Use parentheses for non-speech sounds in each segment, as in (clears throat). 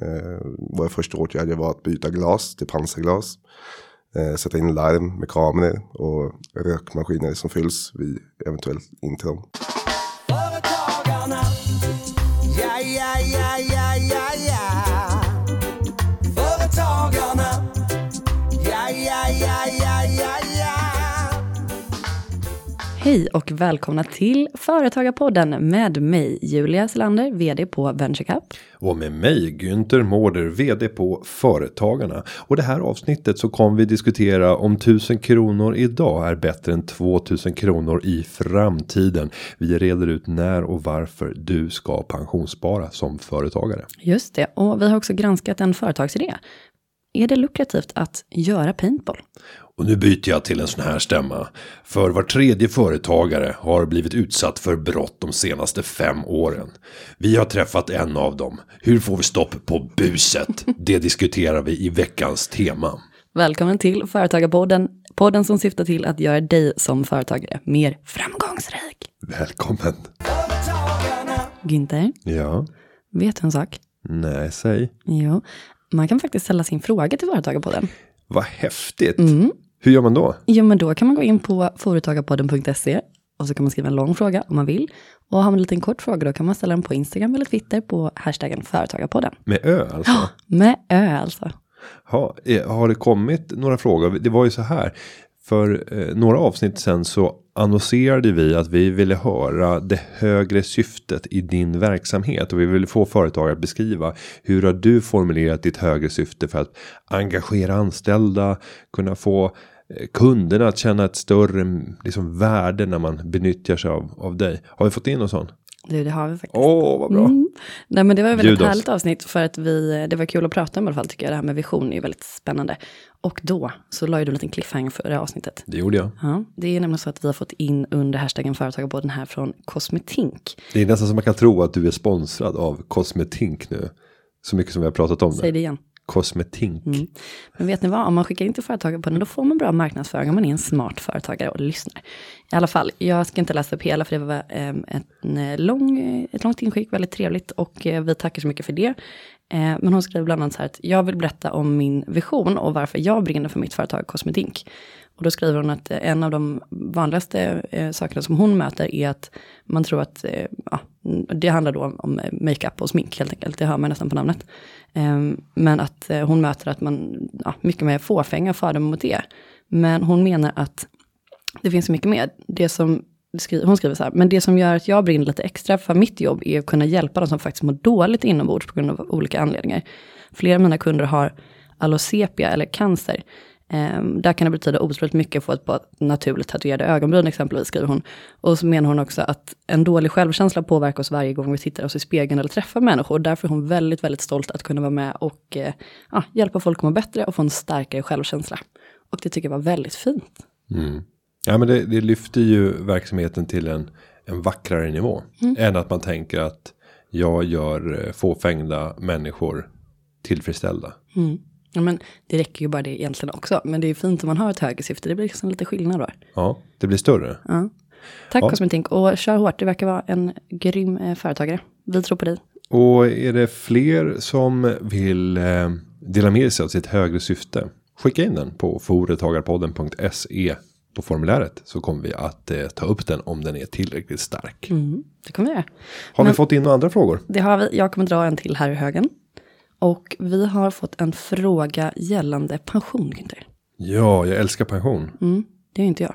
Eh, jag första åtgärd var att byta glas till pansarglas. Eh, sätta in larm med kameror och rökmaskiner som fylls vid eventuellt intrång. Företagarna. Hej och välkomna till Företagarpodden med mig Julia Selander, vd på VentureCap. Och med mig Günther Mårder, vd på Företagarna. Och det här avsnittet så kommer vi diskutera om 1000 kronor idag är bättre än 2000 kronor i framtiden. Vi reder ut när och varför du ska pensionsspara som företagare. Just det, och vi har också granskat en företagsidé. Är det lukrativt att göra paintball? Och nu byter jag till en sån här stämma. För var tredje företagare har blivit utsatt för brott de senaste fem åren. Vi har träffat en av dem. Hur får vi stopp på buset? Det diskuterar vi i veckans tema. Välkommen till Företagarpodden, podden som syftar till att göra dig som företagare mer framgångsrik. Välkommen. Günther, Ja. vet du en sak? Nej, säg. Jo, man kan faktiskt ställa sin fråga till Företagarpodden. Vad häftigt. Hur gör man då? Jo, men då kan man gå in på företagarpodden.se och så kan man skriva en lång fråga om man vill. Och har man en liten kort fråga då kan man ställa den på Instagram eller Twitter på hashtaggen Företagarpodden. Med ö alltså? (gasps) Med ö alltså. Ha, eh, har det kommit några frågor? Det var ju så här. För eh, några avsnitt sen så annonserade vi att vi ville höra det högre syftet i din verksamhet. Och vi ville få företagare att beskriva hur har du formulerat ditt högre syfte för att engagera anställda. Kunna få eh, kunderna att känna ett större mm, liksom, värde när man benyttjar sig av, av dig. Har vi fått in någon sån? Du, det har vi faktiskt. Åh, vad bra. Mm. Nej, men det var ett väldigt Bjud oss. härligt avsnitt för att vi, det var kul att prata om i alla fall tycker jag. Det här med vision är ju väldigt spännande. Och då så la ju du en liten cliffhanger för det här avsnittet. Det gjorde jag. Ja, det är nämligen så att vi har fått in under hashtaggen Företagarpodden här från Cosmetink. Det är nästan som man kan tro att du är sponsrad av Cosmetink nu. Så mycket som vi har pratat om Säg det. det igen. Cosmetink. Men vet ni vad, om man skickar in till Företagarpodden då får man bra marknadsföring om man är en smart företagare och lyssnar. I alla fall, jag ska inte läsa upp hela för det var eh, en eh, lång, ett långt inskick, väldigt trevligt och eh, vi tackar så mycket för det. Eh, men hon skriver bland annat så här att jag vill berätta om min vision och varför jag brinner för mitt företag Cosmetink. Och då skriver hon att eh, en av de vanligaste eh, sakerna som hon möter är att man tror att, ja, det handlar då om, makeup och smink helt enkelt, det hör man nästan på namnet. Ehm, men att hon möter att man, ja, mycket mer fåfänga fördomar mot det. Men hon menar att det finns så mycket mer. Det som, skri- hon skriver så här, men det som gör att jag brinner lite extra för mitt jobb är att kunna hjälpa de som faktiskt mår dåligt inombords på grund av olika anledningar. Flera av mina kunder har allosepia eller cancer. Um, där kan det betyda otroligt mycket att få ett par naturligt tatuerade ögonbryn exempelvis, skriver hon. Och så menar hon också att en dålig självkänsla påverkar oss varje gång vi tittar oss i spegeln eller träffar människor. Därför är hon väldigt, väldigt stolt att kunna vara med och eh, ja, hjälpa folk att må bättre och få en starkare självkänsla. Och det tycker jag var väldigt fint. Mm. Ja men det, det lyfter ju verksamheten till en, en vackrare nivå. Än att man tänker att jag gör eh, fåfängda människor tillfredsställda. Ja, men det räcker ju bara det egentligen också. Men det är fint om man har ett högre syfte. Det blir liksom lite skillnad då. Ja, det blir större. Tack Ja. Cosmetink och kör hårt. Du verkar vara en grym eh, företagare. Vi tror på dig. Och är det fler som vill eh, dela med sig av sitt högre syfte. Skicka in den på företagarpodden.se på formuläret. Så kommer vi att eh, ta upp den om den är tillräckligt stark. Det kommer vi göra. Har vi Men- fått in några andra frågor? Det har vi. Jag kommer dra en till här i högen. Och vi har fått en fråga gällande pension, Günther. Ja, jag älskar pension. Mm, det är inte jag.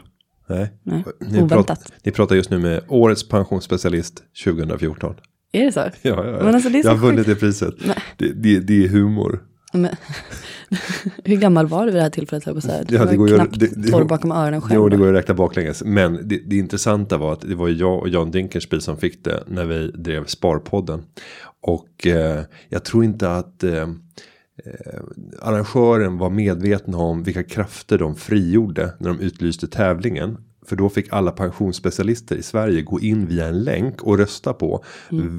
Nej. Nej, Ni, oväntat. pratar, ni pratar just nu med årets pensionsspecialist 2014. Är det så? Ja, ja, ja. Men alltså, det är jag har vunnit det priset. Det, det, det är humor. Men, (laughs) hur gammal var du vid det här tillfället? jag säga? Du Ja, var det går ju- knappt det- det- torr bakom öronen själv. Jo, det går ju att räkna baklänges. Men det, det intressanta var att det var jag och Jan Dinkelspiel som fick det när vi drev Sparpodden. Och eh, jag tror inte att eh, eh, arrangören var medveten om vilka krafter de frigjorde när de utlyste tävlingen. För då fick alla pensionsspecialister i Sverige gå in via en länk och rösta på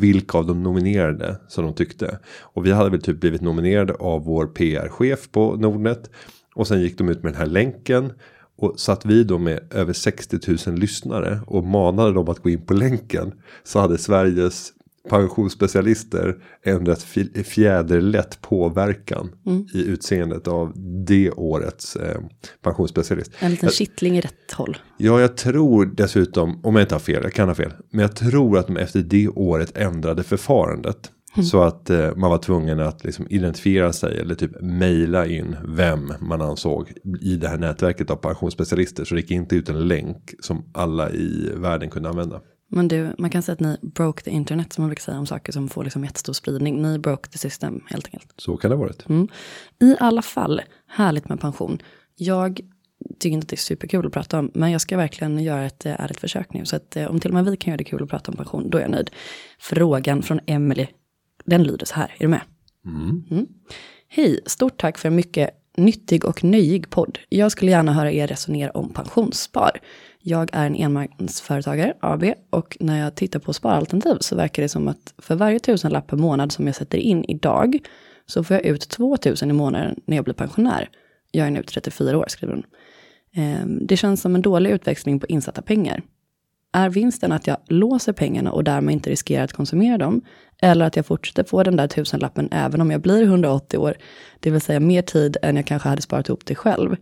vilka av de nominerade som de tyckte. Och vi hade väl typ blivit nominerade av vår PR-chef på Nordnet. Och sen gick de ut med den här länken. Och satt vi då med över 60 000 lyssnare och manade dem att gå in på länken. Så hade Sveriges pensionsspecialister fi- fjäderlätt påverkan i utseendet av det årets eh, pensionsspecialist. En liten kittling i rätt håll. Ja, jag tror dessutom, om jag inte har fel, jag kan ha fel. Men jag tror att de efter det året ändrade förfarandet. Så att eh, man var tvungen att liksom identifiera sig eller typ mejla in vem man ansåg i det här nätverket av pensionsspecialister. Så det gick inte ut en länk som alla i världen kunde använda. Men du, man kan säga att ni broke the internet som man brukar säga om saker som får liksom jättestor spridning. Ni broke the system helt enkelt. Så kan det ha varit. Mm. I alla fall, härligt med pension. Jag tycker inte att det är superkul att prata om, men jag ska verkligen göra ett eh, ärligt försök nu. Så att eh, om till och med vi kan göra det kul att prata om pension, då är jag nöjd. Frågan från Emily, den lyder så här, är du med? Mm. Hej, stort tack för en mycket nyttig och nöjig podd. Jag skulle gärna höra er resonera om pensionsspar. Jag är en enmansföretagare, AB, och när jag tittar på sparalternativ så verkar det som att för varje tusenlapp per månad som jag sätter in idag så får jag ut 2000 i månaden när jag blir pensionär. Jag är nu 34 år, skriver hon. Ehm, det känns som en dålig utväxling på insatta pengar. Är vinsten att jag låser pengarna och därmed inte riskerar att konsumera dem? Eller att jag fortsätter få den där tusenlappen även om jag blir 180 år, det vill säga mer tid än jag kanske hade sparat ihop det själv?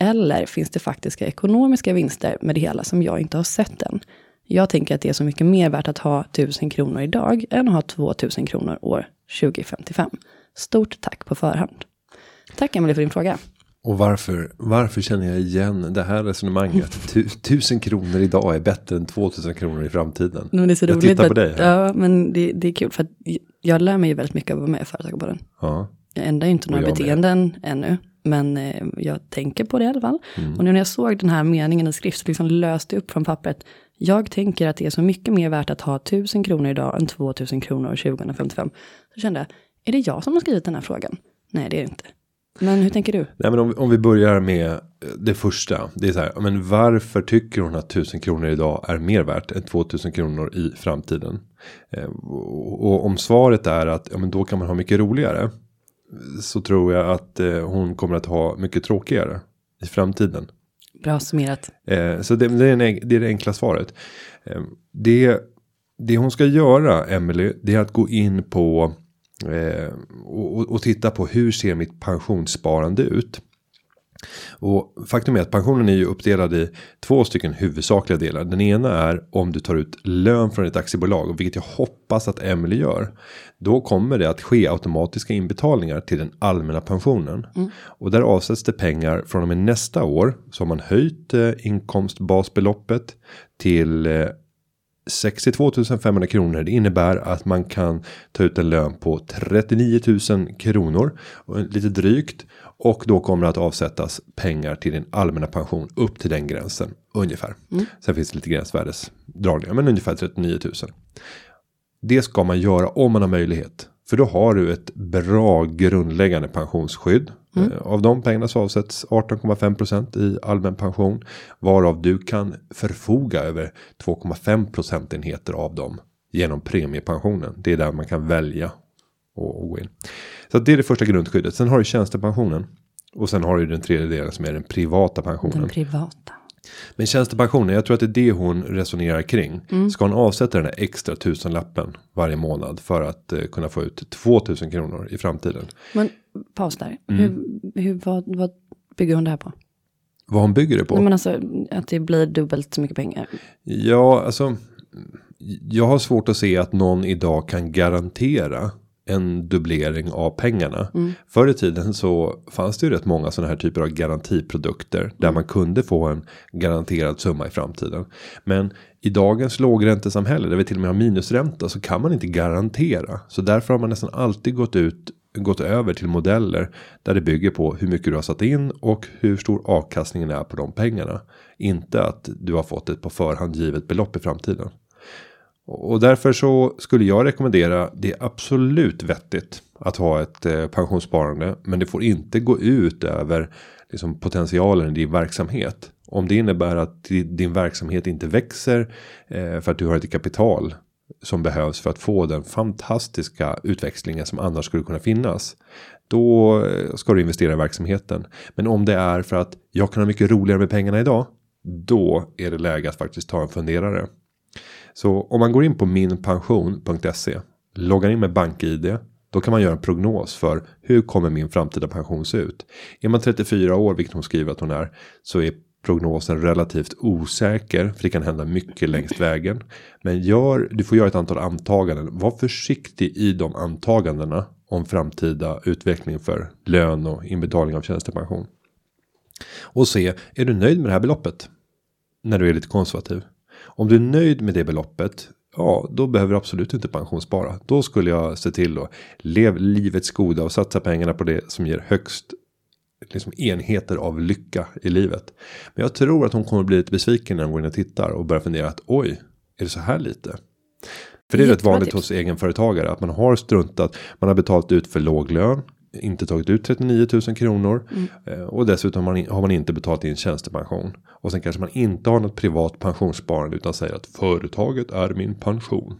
Eller finns det faktiska ekonomiska vinster med det hela som jag inte har sett än? Jag tänker att det är så mycket mer värt att ha 1000 kronor idag än att ha 2000 kronor år 2055. Stort tack på förhand. Tack Emelie för din fråga. Och varför, varför känner jag igen det här resonemanget? Tu, tusen kronor idag är bättre än 2000 kronor i framtiden. Men det är så jag roligt tittar på att- dig. här. Ja, men det, det är kul för att jag lär mig ju väldigt mycket av att vara med i Företagarpodden. Ja. Jag ändrar ju inte några jag med. beteenden ännu, men eh, jag tänker på det i alla fall. Mm. Och nu när jag såg den här meningen i skrift så liksom löste jag upp från pappret. Jag tänker att det är så mycket mer värt att ha 1000 kronor idag än 2000 kronor år 2055. Så kände jag, är det jag som har skrivit den här frågan? Nej, det är det inte. Men hur tänker du? Nej, men om, vi- om vi börjar med det första. Det är så här, men varför tycker hon att 1000 kronor idag är mer värt än 2000 kronor i framtiden? Eh, och, och om svaret är att ja, men då kan man ha mycket roligare. Så tror jag att eh, hon kommer att ha mycket tråkigare i framtiden. Bra summerat. Eh, så det, det, är en, det är det enkla svaret. Eh, det, det hon ska göra, Emily, det är att gå in på och- och titta på hur ser mitt pensionssparande ut. Och faktum är att pensionen är ju uppdelad i två stycken huvudsakliga delar. Den ena är om du tar ut lön från ett aktiebolag, vilket jag hoppas att Emily gör. Då kommer det att ske automatiska inbetalningar till den allmänna pensionen. Och där avsätts det pengar från och med nästa år. Så har man höjt eh, inkomstbasbeloppet till eh, 62 500 kronor. Det innebär att man kan ta ut en lön på 39 000 kronor. Lite drygt. Och då kommer det att avsättas pengar till din allmänna pension upp till den gränsen. Ungefär. Sen finns det lite gränsvärdesdragningar. Men ungefär 39 000. Det ska man göra om man har möjlighet. För då har du ett bra grundläggande pensionsskydd. Eh, Av de pengarna så avsätts 18,5% i allmän pension. Varav du kan förfoga över 2,5 procentenheter av dem. Genom premiepensionen. Det är där man kan välja och, gå in. Så det är det första grundskyddet. Sen har du tjänstepensionen. Och sen har du den tredje delen som är den privata pensionen. Den privata. Men tjänstepensionen, jag tror att det är det hon resonerar kring. Ska hon avsätta den här extra tusenlappen varje månad för att eh, kunna få ut 2000 kronor i framtiden. Men paus där. Mm. Hur, hur, vad, vad bygger hon det här på? Vad hon bygger det på? Nej, men alltså att det blir dubbelt så mycket pengar. Ja, alltså. Jag har svårt att se att någon idag kan garantera en dubblering av pengarna. Förr i tiden så fanns det ju rätt många sådana här typer av garantiprodukter. Där man kunde få en garanterad summa i framtiden. Men i dagens lågräntesamhälle där vi till och med har minusränta så kan man inte garantera. Så därför har man nästan alltid gått ut gått över till modeller där det bygger på hur mycket du har satt in och hur stor avkastningen är på de pengarna. Inte att du har fått ett på förhand givet belopp i framtiden. Och därför så skulle jag rekommendera det är absolut vettigt att ha ett eh, pensionssparande. Men det får inte gå ut över liksom, potentialen i din verksamhet. Om det innebär att din verksamhet inte växer eh, för att du har ett kapital som behövs för att få den fantastiska utväxlingen som annars skulle kunna finnas. Då eh, ska du investera i verksamheten. Men om det är för att jag kan ha mycket roligare med pengarna idag. Då är det läge att faktiskt ta en funderare. Så om man går in på minpension.se. Loggar in med BankID. Då kan man göra en prognos för hur kommer min framtida pension se ut. Är man 34 år, vilket hon skriver att hon är. Så är prognosen relativt osäker. För det kan hända mycket längs vägen. Men gör, du får göra ett antal antaganden. Var försiktig i de antagandena. Om framtida utveckling för lön och inbetalning av tjänstepension. Och se, är du nöjd med det här beloppet? När du är lite konservativ. Om du är nöjd med det beloppet. Ja, då behöver du absolut inte pensionsspara. Då skulle jag se till att lev livets goda och satsa pengarna på det som ger högst liksom enheter av lycka i livet. Men jag tror att hon kommer bli lite besviken när hon går in och tittar och börjar fundera att oj, är det så här lite? För det är rätt vanligt tips. hos egenföretagare att man har struntat. Man har betalt ut för låg lön. Inte tagit ut 39 000 kronor. Eh, Och dessutom har man, har man inte betalat in tjänstepension. Och sen kanske man inte har något privat pensionssparande. Utan säger att företaget är min pension.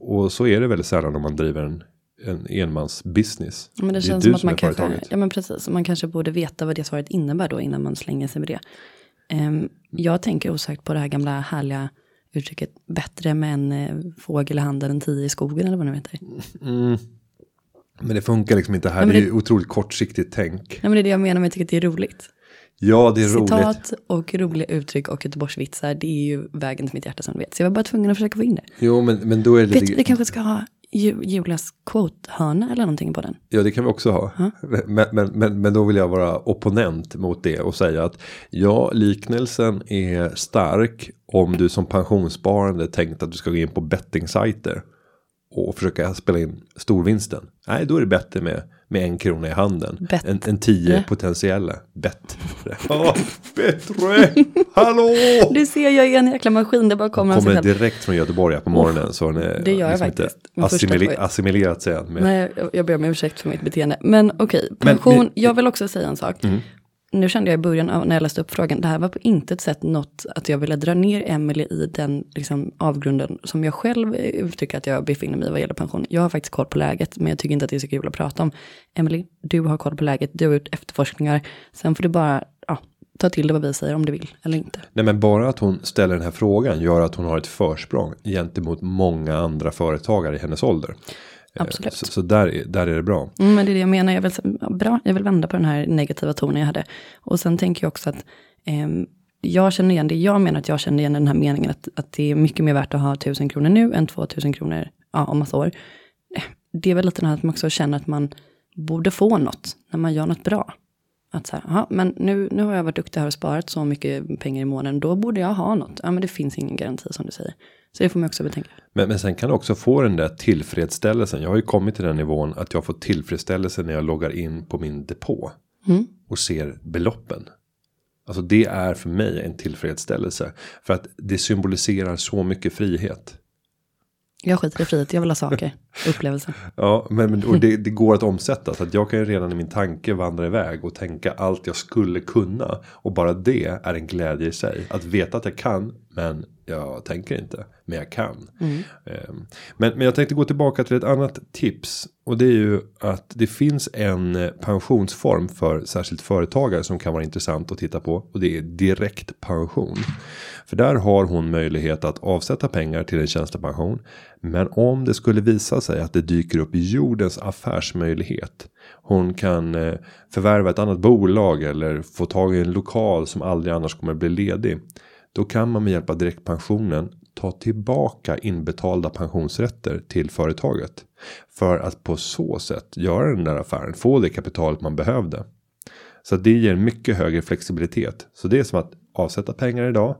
Och så är det väldigt sällan om man driver en, en enmansbusiness. Men det, är känns som att man kanske, företaget. ja men precis, man kanske borde veta vad det svaret innebär då innan man slänger sig med det. Ehm, jag tänker osökt på det här gamla härliga uttrycket bättre med en eh, fågel i handen än tio i skogen eller vad det heter. Men det funkar liksom inte här. Ja, men det är det- ju otroligt kortsiktigt tänk. Nej men det är det jag menar med att jag tycker att det är roligt. Ja, det är roligt. Citat och roliga uttryck och Göteborgsvitsar, det är ju vägen till mitt hjärta som du vet. Så jag var bara tvungen att försöka få in det. Jo, men, men då är det Vet, lite... du, vi kanske ska ha Ju- Julias quote-hörna eller någonting på den. Ja, det kan vi också ha. Men, men, men, men då vill jag vara opponent mot det och säga att ja, liknelsen är stark om du som pensionssparande tänkt att du ska gå in på bettingsajter och försöka spela in storvinsten. Nej, då är det bättre med, med en krona i handen. Bättre. En, en tio potentiella. Bättre. (laughs) Ja, bättre! Hallå! Du ser, jag är en jäkla maskin, det bara kommer sig Kommer direkt från Göteborg på morgonen. så den är det gör jag liksom inte faktiskt. Min första assimile- poet. assimilerat sig än. Med, Nej, jag- jag ber om ursäkt för mitt beteende. Men okej, Men pension. ni- Mm. jag vill också säga en sak. Nu kände jag i början av, när jag läste upp frågan, det här var på intet sätt något att jag ville dra ner Emily i den liksom, avgrunden som jag själv eh, uttrycker att jag befinner mig i vad gäller pension. Jag har faktiskt koll på läget, men jag tycker inte att det är så kul att prata om. Emily, du har koll på läget, du har gjort efterforskningar. Sen får du bara ja, ta till det vad vi säger om du vill eller inte. Nej men bara att hon ställer den här frågan gör att hon har ett försprång gentemot många andra företagare i hennes ålder. Eh, Absolut. Så, så där, är- där är det bra. Mm, men det är det jag menar, jag vill, bra, jag vill vända på den här negativa tonen jag hade. Och sen tänker jag också att ehm, jag känner igen det, jag menar att jag känner igen den här meningen att, att det är mycket mer värt att ha 1000 kronor nu än 2000 kronor ja, om massa år. Eh, Det är väl lite den här att man också känner att man borde få något när man gör något bra. Att så här, aha, men nu, nu har jag varit duktig här och sparat så mycket pengar i månaden, då borde jag ha något. Ja, men det finns ingen garanti som du säger. Så det får man också betänka. Men, men sen kan du också få den där tillfredsställelsen. Jag har ju kommit till den nivån att jag får tillfredsställelse när jag loggar in på min depå. Och ser beloppen. Alltså det är för mig en tillfredsställelse. För att det symboliserar så mycket frihet. Jag skiter i frihet, jag vill ha saker, (laughs) upplevelser. Ja, men, men och det, (laughs) det går att omsätta. Så att jag kan ju redan i min tanke vandra iväg och tänka allt jag skulle kunna. Och bara det är en glädje i sig. Att veta att jag kan, men jag tänker inte. Men jag kan. Ehm, Men, men jag tänkte gå tillbaka till ett annat tips. Och det är ju att det finns en eh, pensionsform för särskilt företagare som kan vara intressant att titta på. Och det är direktpension. För där har hon möjlighet att avsätta pengar till en tjänstepension. Men om det skulle visa sig att det dyker upp jordens affärsmöjlighet. Hon kan eh, förvärva ett annat bolag eller få tag i en lokal som aldrig annars kommer bli ledig. Då kan man med hjälp av direktpensionen ta tillbaka inbetalda pensionsrätter till företaget. För att på så sätt göra den där affären, få det kapitalet man behövde. Så det ger mycket högre flexibilitet. Så det är som att avsätta pengar idag.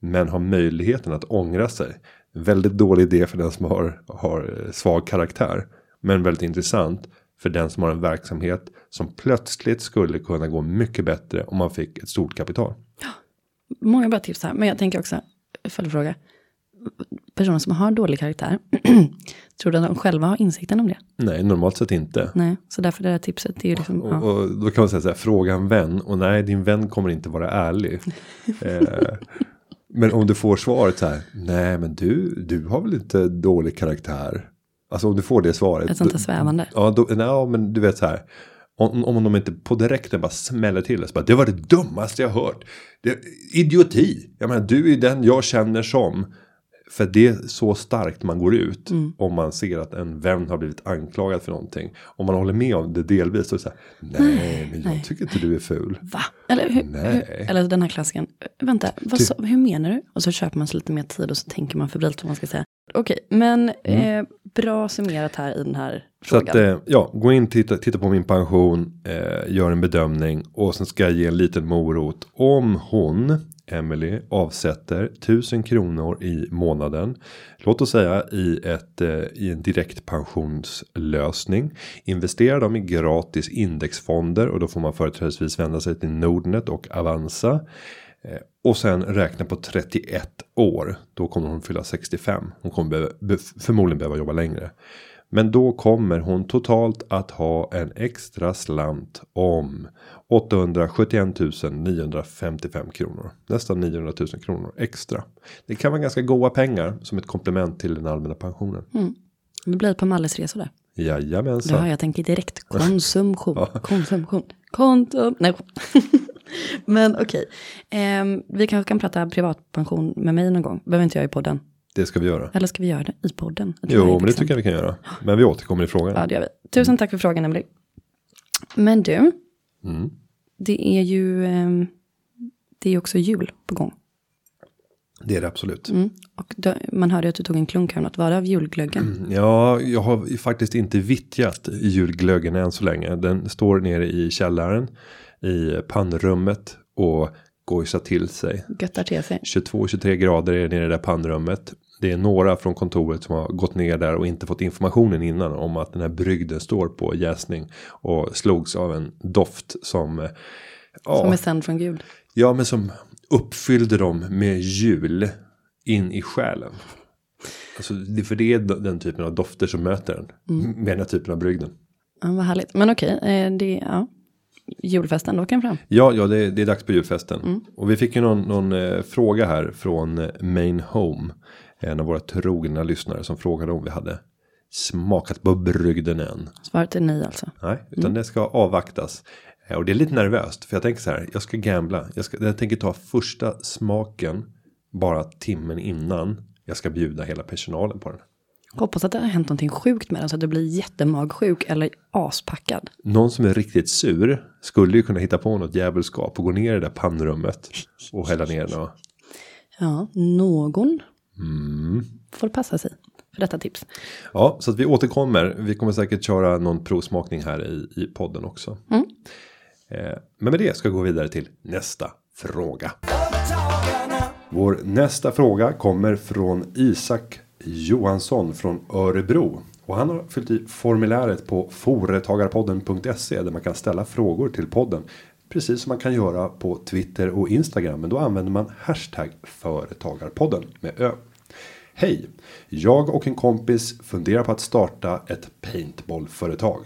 Men ha möjligheten att ångra sig. Väldigt dålig idé för den som har, har svag karaktär. Men väldigt intressant för den som har en verksamhet som plötsligt skulle kunna gå mycket bättre om man fick ett stort kapital. Många bra tips här, men jag tänker också, följdfråga. Personer som har dålig karaktär, (clears throat) tror du att de själva har insikten om det? Nej, normalt sett inte. Nej, så därför det här tipset, är ju liksom, Och, ja. och då kan man säga så här, fråga en vän. Och nej, din vän kommer inte vara ärlig. (laughs) eh, men om du får svaret så här, nej men du, du har väl inte dålig karaktär. Alltså om du får det svaret. ett sånt där svävande. Ja, då, nej, men du vet så här. Om, om de inte på direkten bara smäller till det. Bara, det var det dummaste jag hört. Det, idioti. Jag menar, du är den jag känner som för det är så starkt man går ut. Om man ser att en vän har blivit anklagad för någonting. Om man håller med om det delvis. Så är det så här, nej, men jag tycker inte du är ful. Va? Eller, hur, Nej. hur, eller den här klassiken. Vänta, vad sa, hur menar du? Och så köper man sig lite mer tid och så tänker man febrilt vad man ska säga. Okej, men eh, bra summerat här i den här Mm. Så frågan. att eh, ja, gå in, titta, titta på min pension, eh, gör en bedömning och sen ska jag ge en liten morot. Om hon, Emily, avsätter 1000 kronor i månaden. Låt oss säga i, ett, eh, i en direkt pensionslösning. Investera dem i gratis indexfonder och då får man företrädesvis vända sig till Nordnet och Avanza. Eh, och sen räkna på 31 år. Då kommer hon fylla 65. Hon kommer behöva, förmodligen behöva jobba längre. Men då kommer hon totalt att ha en extra slant om 871 955 kronor. Nästan 900 000 kronor extra. Det kan vara ganska goda pengar som ett komplement till den allmänna pensionen. Det blir ett par Mallisresor där. Jajamensan. har jag tänker direkt (laughs) konsumtion. Konsumtion. Konsum. Nej. (laughs) Men okej. Ehm, vi kanske kan prata privatpension med mig någon gång. Behöver inte jag i podden. Det ska vi göra. Eller ska vi göra det i podden? Jo, men det liksom- tycker jag vi kan göra. Men vi återkommer i frågan. Ja, det gör vi. Tusen tack för frågan, Emily. Men du, Mm. det är ju ehm, det är också jul på gång. Det är det absolut. Mm. Och då, man hörde att du tog en klunk här, något var det av julglöggen? Ja, jag har faktiskt inte vittjat julglöggen än så länge. Den står nere i källaren i pannrummet och gojsar till sig. Göttar till sig. 22-23 grader är det nere i det där pannrummet. Det är några från kontoret som har gått ner där och inte fått informationen innan om att den här brygden står på jäsning och slogs av en doft som eh, ja, Som är sänd från Gud. ja, men som uppfyllde dem med jul in i själen. Alltså, för det är den typen av dofter som möter den. Med den här typen av brygden. Ja, vad härligt. Men okej, eh, det ja. Julfesten, då kan fram. Ja, ja det, det är dags på julfesten. Och vi fick ju någon, någon eh, fråga här från Main Home. En av våra trogna lyssnare som frågade om vi hade smakat på brygden än. Svaret är nej alltså. Nej, utan det ska avvaktas. Eh, Och det är lite nervöst. För jag tänker så här, jag ska gambla. Jag, ska, jag tänker ta första smaken bara timmen innan. Jag ska bjuda hela personalen på den. Hoppas att det har hänt någonting sjukt med den så att du blir jättemagsjuk eller aspackad. Någon som är riktigt sur skulle ju kunna hitta på något djävulskap och gå ner i det där pannrummet och hälla ner den. Ja, någon Mm. får passa sig för detta tips. Ja, så att vi återkommer. Vi kommer säkert köra någon provsmakning här i, i podden också. Mm. Eh, men med det ska vi gå vidare till nästa fråga. Vår nästa fråga kommer från Isak Johansson från Örebro. Och han har fyllt i formuläret på företagarpodden.se där man kan ställa frågor till podden. Precis som man kan göra på Twitter och Instagram. Men då använder man hashtag företagarpodden med ö. Hej! Jag och en kompis funderar på att starta ett paintballföretag.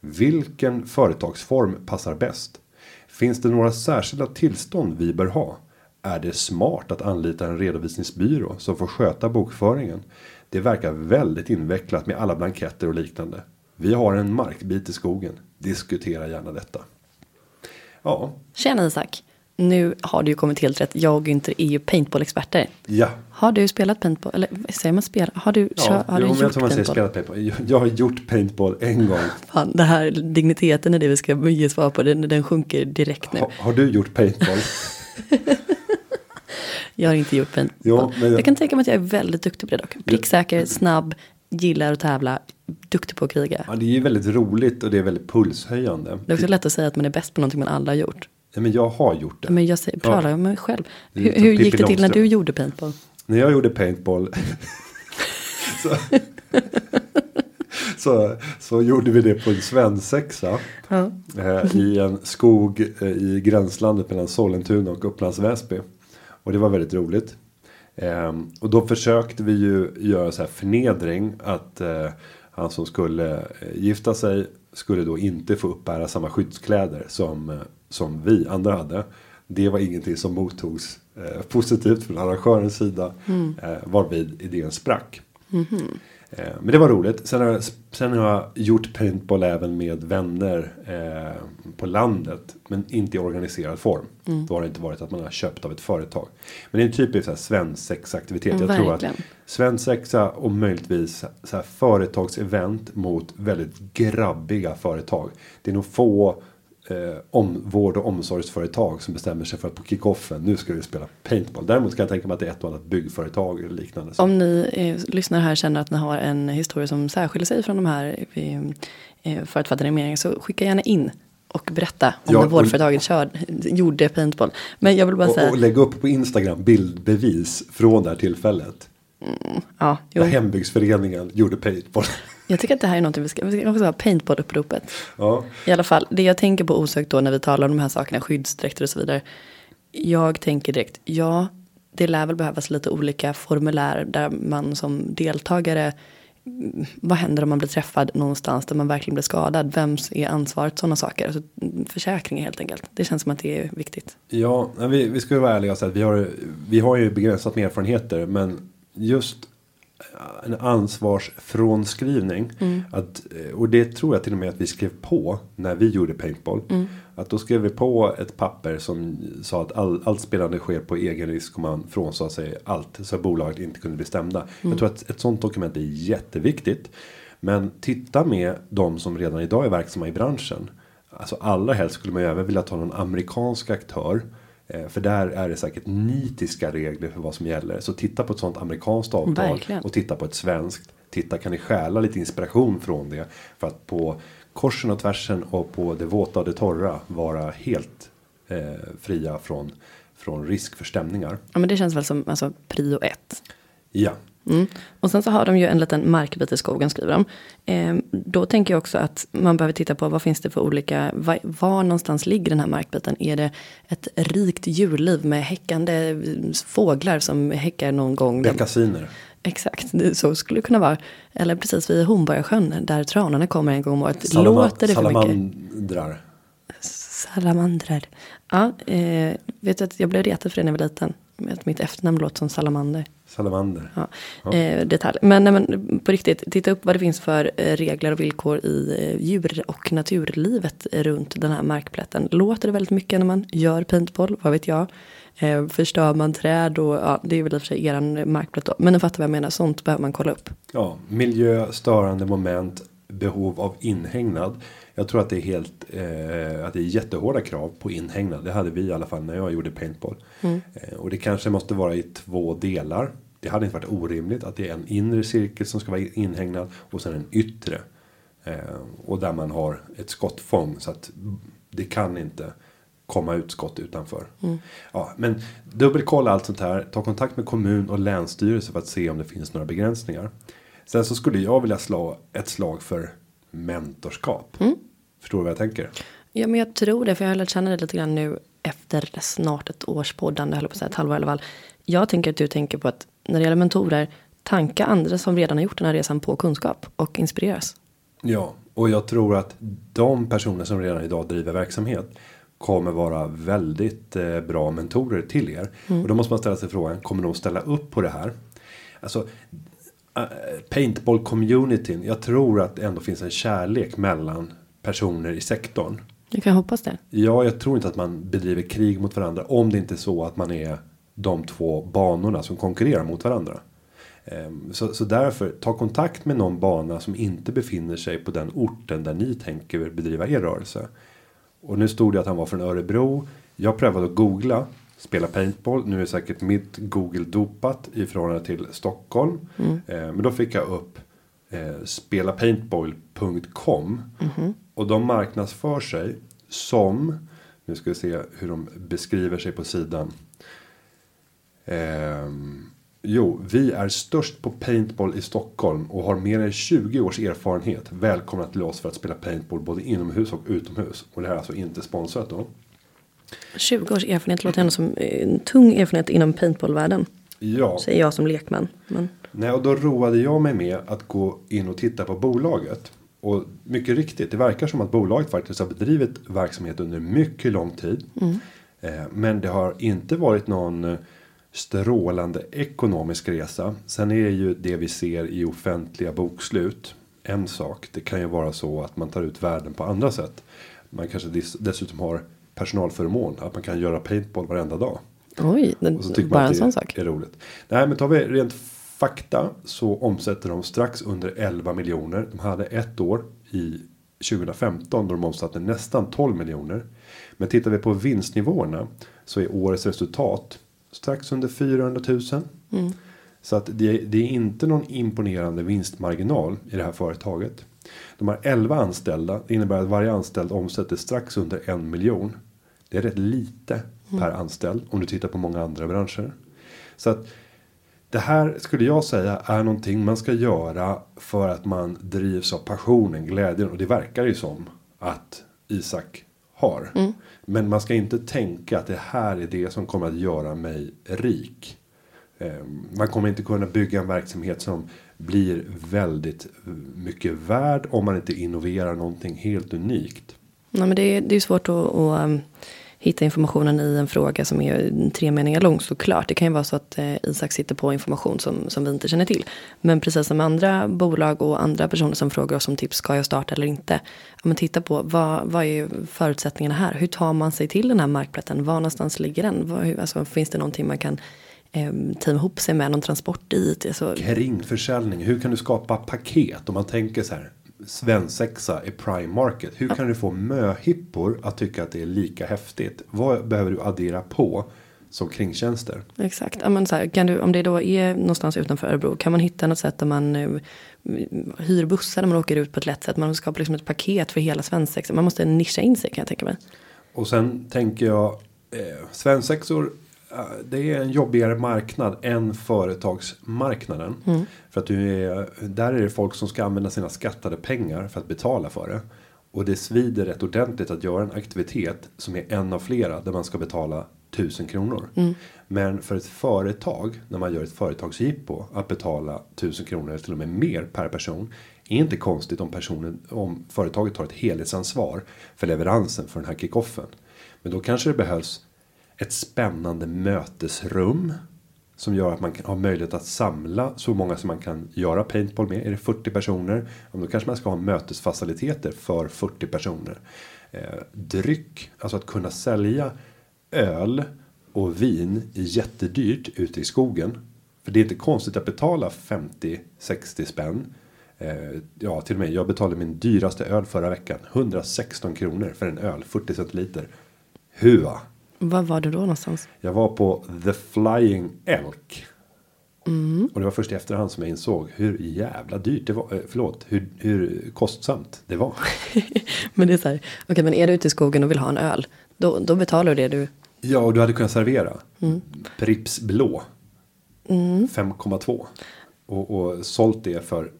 Vilken företagsform passar bäst? Finns det några särskilda tillstånd vi bör ha? Är det smart att anlita en redovisningsbyrå som får sköta bokföringen? Det verkar väldigt invecklat med alla blanketter och liknande. Vi har en markbit i skogen. Diskutera gärna detta. Ja, Tjena Isak. Nu har du ju kommit helt rätt. Jag och Günther är ju paintball-experter. ja. Har du spelat paintball? Eller säger man spela? Har du, Ja, kör, har jo, du men jag gjort tror man säger paintball? spela paintball. Jag- har gjort paintball en gång. Fan, det här digniteten i det vi ska ge svar på, den, den sjunker direkt nu. Ha, har du gjort paintball? (laughs) Jag har inte gjort paintball. Jo, men jag- jag... kan tänka mig att jag är väldigt duktig på det dock. Pricksäker, snabb, gillar att tävla, duktig på att kriga. Ja, det är ju väldigt roligt och det är väldigt pulshöjande. Det är också lätt att säga att man är bäst på någonting man aldrig har gjort. Ja, men jag har gjort det. Men jag säger, Ja. pratar om mig själv. Hur, hur gick det till när du gjorde paintball? När jag gjorde paintball. (laughs) så, så, så gjorde vi det på en svensexa. Ja. Eh, I en skog eh, i gränslandet mellan Sollentuna och Upplands Väsby. Och det var väldigt roligt. Eh, och då försökte vi ju göra så här förnedring. Att eh, han som skulle eh, gifta sig skulle då inte få uppbära samma skyddskläder som, eh, som vi andra hade. Det var ingenting som mottogs eh, positivt från arrangörens sida. Eh, varvid idén sprack. Eh, men det var roligt. Sen har, jag, sen har jag gjort paintball även med vänner eh, på landet. Men inte i organiserad form. Mm. Då har det inte varit att man har köpt av ett företag. Men det är en typisk svensexaktivitet. Jag tror att Verkligen. svensexa och möjligtvis så här företagsevent mot väldigt grabbiga företag. Det är nog få eh, om, vård och omsorgsföretag som bestämmer sig för att på kickoffen nu ska vi spela paintball. Däremot kan jag tänka mig att det är ett och annat byggföretag eller liknande. Om ni eh, lyssnar här känner att ni har en historia som särskiljer sig från de här eh, eh, förutfattade så skicka gärna in och berätta om Ja, när och- vårdföretaget kör, gjorde paintball. Men jag vill bara säga, Och, och lägga upp på Instagram bildbevis från det här tillfället. ja, jo, Där hembygdsföreningen gjorde paintball. Jag tycker att det här är något vi ska, vi ska ha paintball-uppropet. ja. I alla fall, det jag tänker på osökt då när vi talar om de här sakerna, skyddsdräkter och så vidare. Jag tänker direkt, ja, det lär väl behövas lite olika formulär där man som deltagare, vad händer om man blir träffad någonstans där man verkligen blir skadad? Vems är ansvaret? Sådana saker. Alltså, försäkringar helt enkelt. Det känns som att det är viktigt. Ja, vi, vi ska ju vara ärliga och säga att vi har, vi har ju begränsat med erfarenheter. Men just en ansvarsfrånskrivning. Att, eh, och det tror jag till och med att vi skrev på när vi gjorde paintball. Att då skrev vi på ett papper som sa att all, allt spelande sker på egen risk och man frånsade sig allt. Så att bolaget inte kunde bli stämda. Jag tror att ett sånt dokument är jätteviktigt. Men titta med de som redan idag är verksamma i branschen. Alltså allra helst skulle man ju även vilja ta någon amerikansk aktör. Eh, För där är det säkert nitiska regler för vad som gäller. Så titta på ett sånt amerikanskt avtal. Verkligen. Och titta på ett svenskt. Titta kan ni stjäla lite inspiration från det. För att på korsen och tvärsen och på det våta och det torra vara helt eh, fria från, från risk för stämningar. Ja, men det känns väl som alltså, prio ett. Ja. Mm. Och sen så har de ju en liten markbit i skogen skriver de. Eh, då tänker jag också att man behöver titta på vad finns det för olika, var, var någonstans ligger den här markbiten? Är det ett rikt djurliv med häckande eh, fåglar som häckar någon gång? Beckasiner. Exakt, så skulle det kunna vara. Eller precis vid Hornborgasjön där tranarna kommer en gång om året. Salama- Låter det för mycket? salamandrar. Salamandrar. Ja, eh, vet du att jag blev retad för det när jag var liten. Att mitt efternamn låter som salamander. Salamander. Ja, Eh, detalj. Men, nej, men på riktigt, titta upp vad det finns för eh, regler och villkor i eh, djur och naturlivet runt den här markplätten. Låter det väldigt mycket när man gör paintball? Vad vet jag? Eh, förstör man träd och ja, det är väl i och för sig eran markplätt då. Men ni fattar vad jag menar, sånt behöver man kolla upp. Ja, miljö, störande moment, behov av inhägnad. Jag tror att det är helt, eh, att det är jättehårda krav på inhägnad. Det hade vi i alla fall när jag gjorde paintball. Eh, och det kanske måste vara i två delar. Det hade inte varit orimligt att det är en inre cirkel som ska vara inhägnad och sen en yttre. Eh, och där man har ett skottfång så att det kan inte komma ut skott utanför. Ja, men dubbelkolla allt sånt här. Ta kontakt med kommun och länsstyrelse för att se om det finns några begränsningar. Sen så skulle jag vilja slå ett slag för mentorskap. Förstår du vad jag tänker? Ja, men jag tror det, för jag har lärt känna dig lite grann nu efter snart ett års poddande, eller på att säga ett halvår i alla fall. Jag tänker att du tänker på att när det gäller mentorer, tanka andra som redan har gjort den här resan på kunskap och inspireras. Ja, och jag tror att de personer som redan idag driver verksamhet kommer vara väldigt eh, bra mentorer till er. Och då måste man ställa sig frågan, kommer de ställa upp på det här? Alltså, eh, paintball-communityn, jag tror att det ändå finns en kärlek mellan personer i sektorn. Jag kan hoppas det. Ja, jag tror inte att man bedriver krig mot varandra om det inte är så att man är de två banorna som konkurrerar mot varandra. Ehm, Så, så därför, ta kontakt med någon bana som inte befinner sig på den orten där ni tänker bedriva er rörelse. Och nu stod det att han var från Örebro. Jag prövade att googla, spela paintball. Nu är säkert mitt Google dopat i förhållande till Stockholm. Ehm, Men då fick jag upp eh, spelapaintball.com. Och de marknadsför sig som, nu ska vi se hur de beskriver sig på sidan. Ehm, jo, vi är störst på paintball i Stockholm och har mer än 20 års erfarenhet. Välkomna till oss för att spela paintball både inomhus och utomhus. Och det här är alltså inte sponsrat då. 20 års erfarenhet låter ändå som eh, en tung erfarenhet inom paintballvärlden. Ja, Säger jag som lekman. Men Nej, och då roade jag mig med att gå in och titta på bolaget. Och mycket riktigt, det verkar som att bolaget faktiskt har bedrivit verksamhet under mycket lång tid. Eh, men det har inte varit någon strålande ekonomisk resa. Sen är ju det vi ser i offentliga bokslut en sak. Det kan ju vara så att man tar ut värden på andra sätt. Man kanske dess- dessutom har personalförmån. Att man kan göra paintball varenda dag. Oj, det, bara en sån sak. är roligt. Nej men tar vi rent fakta så omsätter de strax under 11 miljoner. De hade ett år i 2015 då de omsatte nästan 12 miljoner. Men tittar vi på vinstnivåerna så är årets resultat strax under 400 000. Så att det, det är inte någon imponerande vinstmarginal i det här företaget. De har 11 anställda. Det innebär att varje anställd omsätter strax under en miljon. Det är rätt lite per anställd om du tittar på många andra branscher. Så att det här skulle jag säga är någonting man ska göra för att man drivs av passionen, glädjen och det verkar ju som att Isak har. Men man ska inte tänka att det här är det som kommer att göra mig rik. Eh, Man kommer inte kunna bygga en verksamhet som blir väldigt eh, mycket värd om man inte innoverar någonting helt unikt. Nej, men det, är, det är svårt att, att um, hitta informationen i en fråga som är tre meningar lång såklart. Det kan ju vara så att eh, Isak sitter på information som, som vi inte känner till. Men precis som andra bolag och andra personer som frågar oss om tips, ska jag starta eller inte? Ja, men titta på vad, vad är förutsättningarna här? Hur tar man sig till den här markplatsen? Var någonstans ligger den? Vad, hur, alltså, finns det någonting man kan eh, team ihop sig med? Någon transport dit? Alltså, Kringförsäljning, hur kan du skapa paket? Om man tänker så här. Svensexa i prime market. Hur kan du få möhippor att tycka att det är lika häftigt? Vad behöver du addera på som kringtjänster? Exakt. Ja, men så här, kan du, om det då är någonstans utanför Örebro. Kan man hitta något sätt där man eh, hyr bussar när man åker ut på ett lätt sätt. Man skapar liksom ett paket för hela svensexan. Man måste nischa in sig kan jag tänka mig. Och sen tänker jag. Eh, svensexor. Eh, Det är en jobbigare marknad än företagsmarknaden. För att du är, där är det folk som ska använda sina skattade pengar för att betala för det. Och det svider rätt ordentligt att göra en aktivitet som är en av flera där man ska betala tusen kronor. Men för ett företag när man gör ett företagsjippo att betala tusen kronor eller till och med mer per person. Är inte konstigt om personen om företaget tar ett helhetsansvar för leveransen för den här kickoffen. Men då kanske det behövs ett spännande mötesrum som gör att man har möjlighet att samla så många som man kan göra paintball med. Är det 40 personer? Då kanske man ska ha mötesfaciliteter för 40 personer. Eh, dryck, alltså att kunna sälja öl och vin är jättedyrt ute i skogen. För det är inte konstigt att betala 50-60 spänn. Eh, ja, till och med jag betalade min dyraste öl förra veckan. 116 kronor för en öl, 40 centiliter. Hua! Var var du då någonstans? Jag var på The Flying Elk. Och det var först i efterhand som jag insåg hur jävla dyrt det var. eh, Förlåt, hur, hur kostsamt det var. (laughs) Men det är så här. Okej men är du ute i skogen och vill ha en öl. Då, då betalar du det du. Ja, och du hade kunnat servera. Pripps blå. 5,2. Och, och sålt det för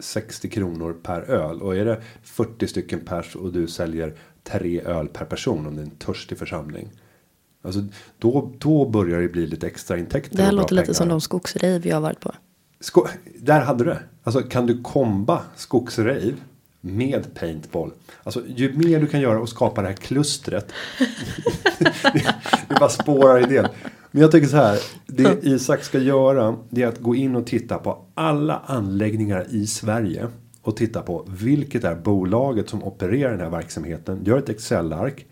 60 kronor per öl. Och är det 40 stycken pers och du säljer tre öl per person om det är en törstig församling. Alltså då, då börjar det bli lite extra intäkter. Det här låter lite pengar. som de skogsrave jag har varit på. Sko där hade du det. Alltså kan du komba skogsrave med paintball. Alltså ju mer du kan göra och skapa det här klustret. (laughs) det bara spårar idén. Men jag tycker så här. Det Isak ska göra. Det är att gå in och titta på alla anläggningar i Sverige. Och titta på vilket är bolaget som opererar den här verksamheten. Gör ett Excel-ark.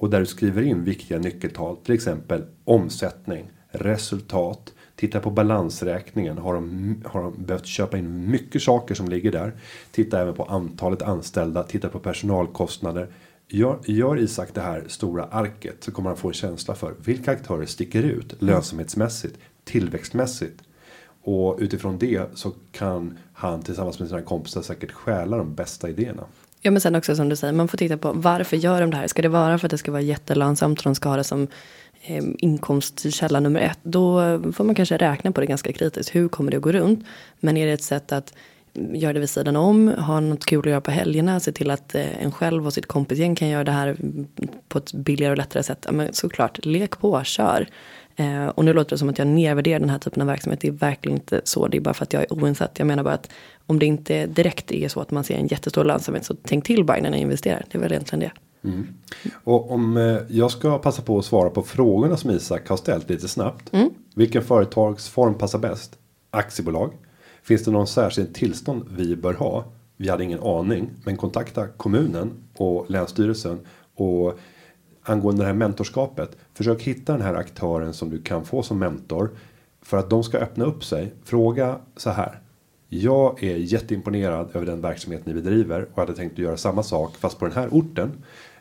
Och där du skriver in viktiga nyckeltal. Till exempel omsättning, resultat. Titta på balansräkningen. Har de, har de behövt köpa in mycket saker som ligger där. Titta även på antalet anställda. Titta på personalkostnader. Gör, gör Isak det här stora arket så kommer han få en känsla för vilka aktörer sticker ut lönsamhetsmässigt, tillväxtmässigt. Och utifrån det så kan han tillsammans med sina kompisar säkert stjäla de bästa idéerna. Ja men sen också som du säger, man får titta på varför gör de det här? Ska det vara för att det ska vara jättelönsamt och de ska ha det som eh, inkomstkälla nummer ett? Då får man kanske räkna på det ganska kritiskt. Hur kommer det att gå runt? Men är det ett sätt att göra det vid sidan om, ha något kul att göra på helgerna, se till att eh, en själv och sitt kompisgäng kan göra det här på ett billigare och lättare sätt. Ja, men såklart, lek på, kör. Eh, och nu låter det som att jag nedvärderar den här typen av verksamhet. Det är verkligen inte så. Det är bara för att jag är oinsatt. Jag menar bara att om det inte direkt är så att man ser en jättestor lönsamhet så tänk till bara innan ni investerar. Det är väl egentligen det. Och om eh, jag ska passa på att svara på frågorna som Isak har ställt lite snabbt. Mm. Vilken företagsform passar bäst? Aktiebolag. Finns det någon särskild tillstånd vi bör ha? Vi hade ingen aning, men kontakta kommunen och länsstyrelsen och angående det här mentorskapet. Försök hitta den här aktören som du kan få som mentor för att de ska öppna upp sig. Fråga så här. Jag är jätteimponerad över den verksamhet ni bedriver och hade tänkt att göra samma sak fast på den här orten.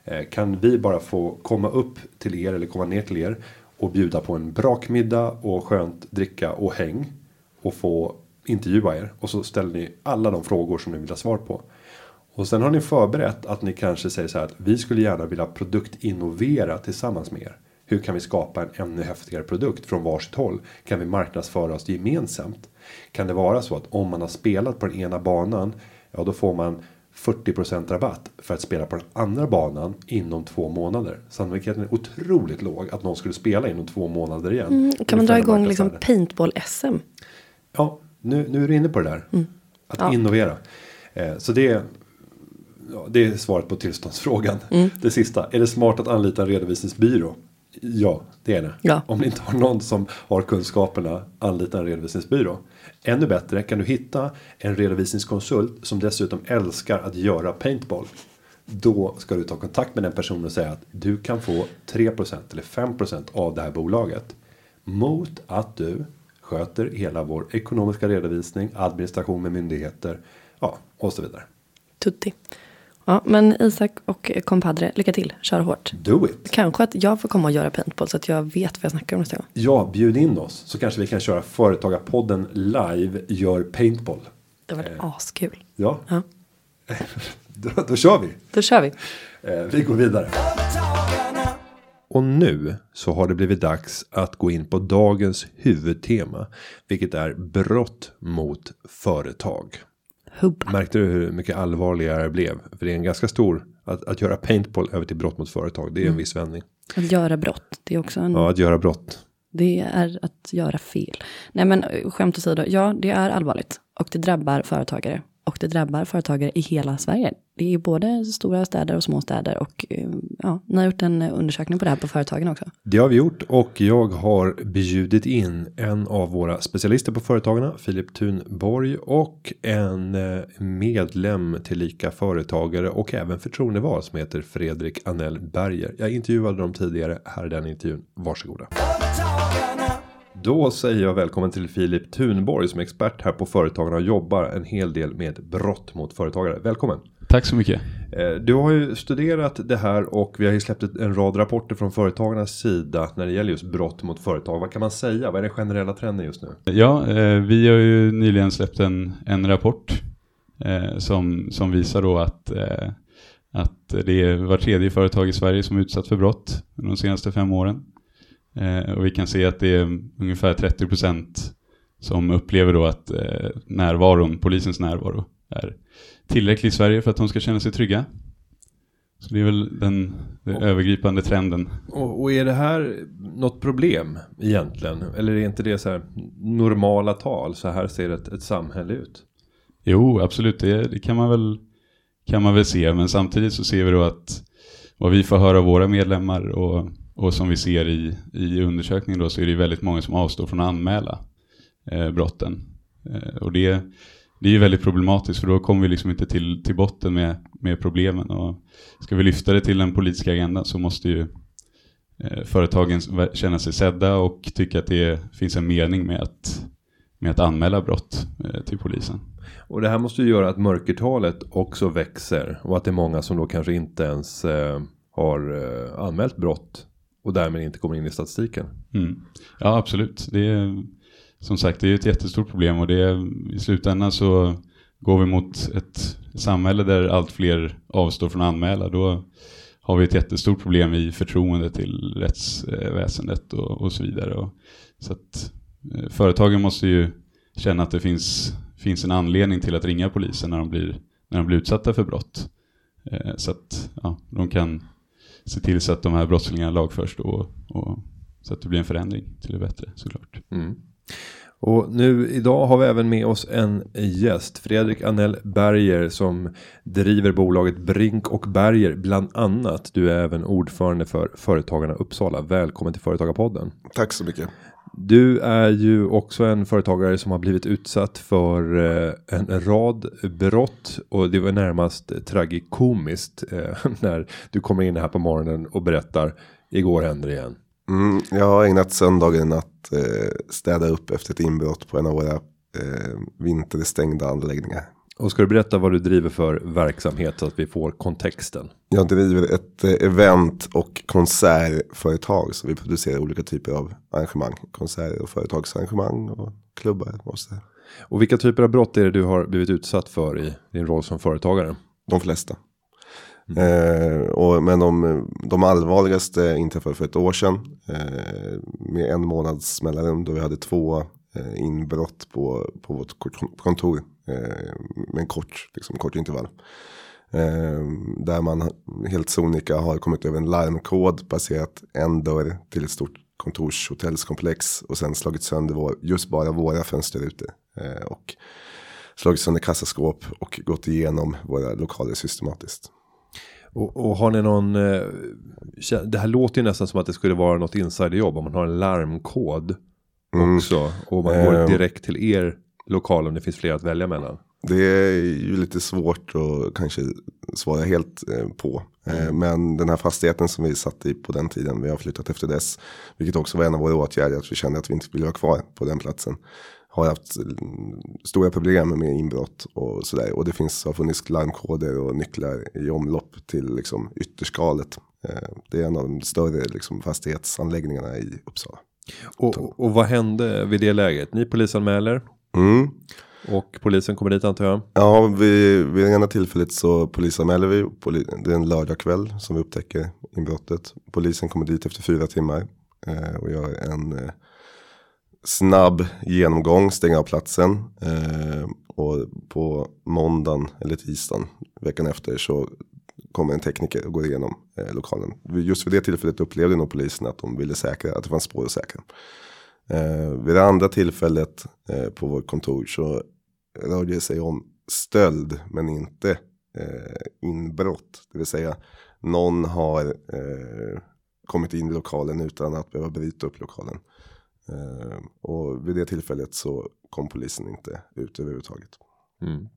Eh, kan vi bara få komma upp till er eller komma ner till er och bjuda på en brakmiddag och skönt dricka och häng och få intervjua er och så ställer ni alla de frågor som ni vill ha svar på. Och sen har ni förberett att ni kanske säger så här att vi skulle gärna vilja produktinnovera tillsammans med er. Hur kan vi skapa en ännu häftigare produkt från varsitt håll? Kan vi marknadsföra oss gemensamt? Kan det vara så att om man har spelat på den ena banan, ja då får man 40% rabatt för att spela på den andra banan inom två månader. Sannolikheten är otroligt låg att någon skulle spela inom två månader igen. Mm, kan man dra igång liksom marknadsvärde. paintball-SM? Ja, nu, nu är du inne på det där. Att Ja. innovera. Eh, så det är, ja, det är svaret på tillståndsfrågan. Det sista, är det smart att anlita en redovisningsbyrå? Ja, det är det. Ja. Om ni inte har någon som har kunskaperna, anlita en redovisningsbyrå. Ännu bättre kan du hitta en redovisningskonsult som dessutom älskar att göra paintball. Då ska du ta kontakt med den personen och säga att du kan få 3% eller 5% av det här bolaget. Mot att du sköter hela vår ekonomiska redovisning, administration med myndigheter, ja och så vidare. Tutti. Ja, men Isak och kompadre, lycka till. Kör hårt. Do it! Kanske att jag får komma och göra paintball så att jag vet vad jag snackar om nästa gång. Ja, bjud in oss så kanske vi kan köra Företagarpodden live gör paintball. Det var askul. Ja, Ja, (laughs) då, då kör vi! då kör vi. Eh, vi går vidare. Och nu så har det blivit dags att gå in på dagens huvudtema. Vilket är brott mot företag. Hubba. Märkte du hur mycket allvarligare det blev? För det är en ganska stor. Att, att göra paintball över till brott mot företag. Det är en viss vändning. Att göra brott, det är också en... Ja, att göra brott. Det är att göra fel. Nej men eh, skämt åsido, ja det är allvarligt. Och det drabbar företagare. Och det drabbar företagare i hela Sverige. Det är både stora städer och små städer. Och eh, ja, ni har gjort en undersökning på det här på företagen också. Det har vi gjort och jag har bjudit in en av våra specialister på företagarna, Filip Thunborg och en eh, medlem tillika företagare och även förtroendevald som heter Fredrik Anell Berger. Jag intervjuade dem tidigare. Här är den intervjun. Varsågoda. Då säger jag välkommen till Filip Thunborg som är expert här på Företagarna och jobbar en hel del med brott mot företagare. Välkommen! Tack så mycket. Eh, Du har ju studerat det här och vi har ju släppt en rad rapporter från företagarnas sida när det gäller just brott mot företag. Vad kan man säga? Vad är den generella trenden just nu? Ja, eh, vi har ju nyligen släppt en, en rapport eh, som, som visar då att, att det är var tredje företag i Sverige som är utsatt för brott de senaste fem åren. Eh, och vi kan se att det är ungefär 30 procent som upplever då att eh, närvaron, polisens närvaro är tillräcklig i Sverige för att de ska känna sig trygga. Så det är väl den, den övergripande trenden. Och, och är det här något problem egentligen? Eller är inte det så här normala tal? Så här ser ett, ett samhälle ut. Jo, absolut. Det, det kan, man väl, kan man väl se. Men samtidigt så ser vi då att vad vi får höra av våra medlemmar och, och som vi ser i, i undersökningen då så är det ju väldigt många som avstår från att anmäla eh, brotten. Eh, och det, det är ju väldigt problematiskt för då kommer vi liksom inte till, till botten med, med problemen. Och ska vi lyfta det till den politiska agendan så måste ju eh, företagen känna sig sedda och tycka att det finns en mening med att, med att anmäla brott eh, till polisen. Och det här måste ju göra att mörkertalet också växer. Och att det är många som då kanske inte ens eh, har eh, anmält brott. Och därmed inte kommer in i statistiken. Mm. Ja, absolut. Det är, som sagt, det är ett jättestort problem och det är, i slutändan så går vi mot ett samhälle där allt fler avstår från att anmäla. Då har vi ett jättestort problem i förtroende till rättsväsendet och, och så vidare. Och, så att eh, företagen måste ju känna att det finns, finns en anledning till att ringa polisen när de blir, när de blir utsatta för brott. Eh, så att ja, de kan se till så att de här brottslingarna lagförs då och, och så att det blir en förändring till det bättre såklart. Mm. Och nu idag har vi även med oss en gäst, Fredrik Anell Berger som driver bolaget Brink och Berger bland annat. Du är även ordförande för Företagarna Uppsala. Välkommen till Företagarpodden. Tack så mycket. Du är ju också en företagare som har blivit utsatt för eh, en rad brott och det var närmast tragikomiskt eh, (laughs) när du kommer in här på morgonen och berättar igår hände det igen. Mm, jag har ägnat söndagen att eh, städa upp efter ett inbrott på en av våra eh, vinterstängda anläggningar. Och ska du berätta vad du driver för verksamhet så att vi får kontexten? Jag driver ett eh, event och konsertföretag. Så vi producerar olika typer av arrangemang. Konserter och företagsarrangemang och klubbar och så. Och vilka typer av brott är det du har blivit utsatt för i din roll som företagare? De flesta. Eh, och, men de, de allvarligaste inträffade för ett år sedan. Eh, med en månads mellanrum då vi hade två eh, inbrott på, på vårt kont- kontor. Eh, med en kort, liksom, kort intervall. Eh, där man helt sonika har kommit över en larmkod. Passerat en dörr till ett stort kontorshotellskomplex. Och sen slagit sönder vår, just bara våra fönsterrutor. Eh, och slagit sönder kassaskåp och gått igenom våra lokaler systematiskt. Och, och har ni någon, eh, det här låter ju nästan som att det skulle vara något insiderjobb om man har en larmkod också. Och man går Eh. direkt till er lokal om det finns fler att välja mellan. Det är ju lite svårt att kanske svara helt eh, på. Eh, Men den här fastigheten som vi satt i på den tiden, vi har flyttat efter dess. Vilket också var en av våra åtgärder, att vi kände att vi inte ville vara kvar på den platsen. Har haft mm, stora problem med inbrott och sådär. Och det finns, har funnits larmkoder och nycklar i omlopp till liksom ytterskalet. Eh, Det är en av de större liksom, fastighetsanläggningarna i Uppsala. Och, och vad hände vid det läget? Ni polisanmäler Mm. och polisen kommer dit antar jag. Ja, vid, vid det ena tillfället så polisanmäler vi. Poli, det är en lördagkväll som vi upptäcker inbrottet. Polisen kommer dit efter fyra timmar. Eh, och gör en eh, snabb genomgång, stänger av platsen. Eh, och på måndagen eller tisdagen veckan efter så kommer en tekniker och går igenom eh, lokalen. Just vid det tillfället upplevde nog polisen att de ville säkra, att det fanns spår att säkra. Eh, vid det andra tillfället eh, på vårt kontor så rörde det sig om stöld men inte eh, inbrott. Det vill säga någon har eh, kommit in i lokalen utan att behöva bryta upp lokalen. Eh, och vid det tillfället så kom polisen inte ut överhuvudtaget. Mm.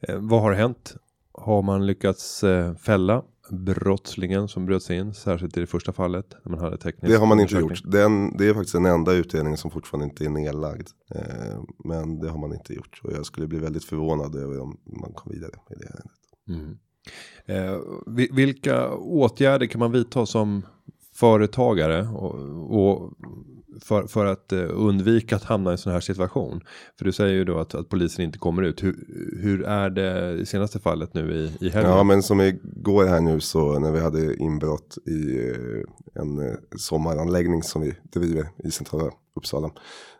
Eh, vad har hänt? Har man lyckats eh, fälla brottslingen som bröt sig in? Särskilt i det första fallet. När man hade teknisk Det har man inte gjort. Den, det är faktiskt den enda utredningen som fortfarande inte är nedlagd. Eh, men det har man inte gjort. Och jag skulle bli väldigt förvånad över om man kom vidare med det ärendet. Mm. Eh, vi- vilka åtgärder kan man vidta som företagare och, och för, för att eh, undvika att hamna i en sån här situation? För du säger ju då att, att polisen inte kommer ut. Hur, hur är det i senaste fallet nu i, i helgen? Ja men som igår här nu så när vi hade inbrott i eh, en eh, sommaranläggning som vi driver i centrala Uppsala.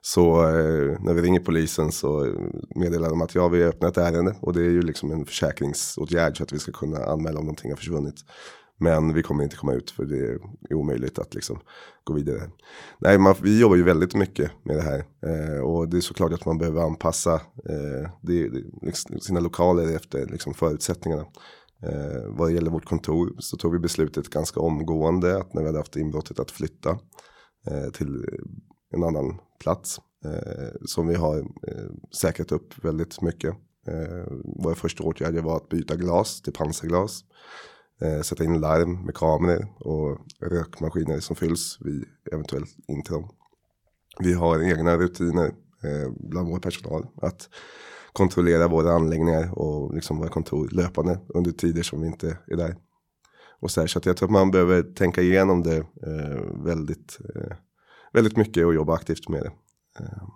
Så eh, när vi ringer polisen så meddelar de att ja vi har öppnat ett ärende och det är ju liksom en försäkringsåtgärd så att vi ska kunna anmäla om någonting har försvunnit. Men vi kommer inte komma ut för det är omöjligt att liksom gå vidare. Nej, man, vi jobbar ju väldigt mycket med det här. Eh, och det är såklart att man behöver anpassa eh, det, det, liksom, sina lokaler efter liksom, förutsättningarna. Eh, vad det gäller vårt kontor så tog vi beslutet ganska omgående att när vi hade haft inbrottet att flytta eh, till en annan plats. Eh, som vi har eh, säkrat upp väldigt mycket. Eh, våra första åtgärder var att byta glas till pansarglas. Eh, sätta in larm med kameror och rökmaskiner som fylls vid eventuellt intrång. Vi har egna rutiner eh, bland vår personal att kontrollera våra anläggningar och liksom våra kontor löpande under tider som vi inte är där. Och så, här, så att jag tror att man behöver tänka igenom det eh, väldigt, eh, väldigt mycket och jobba aktivt med det. Eh,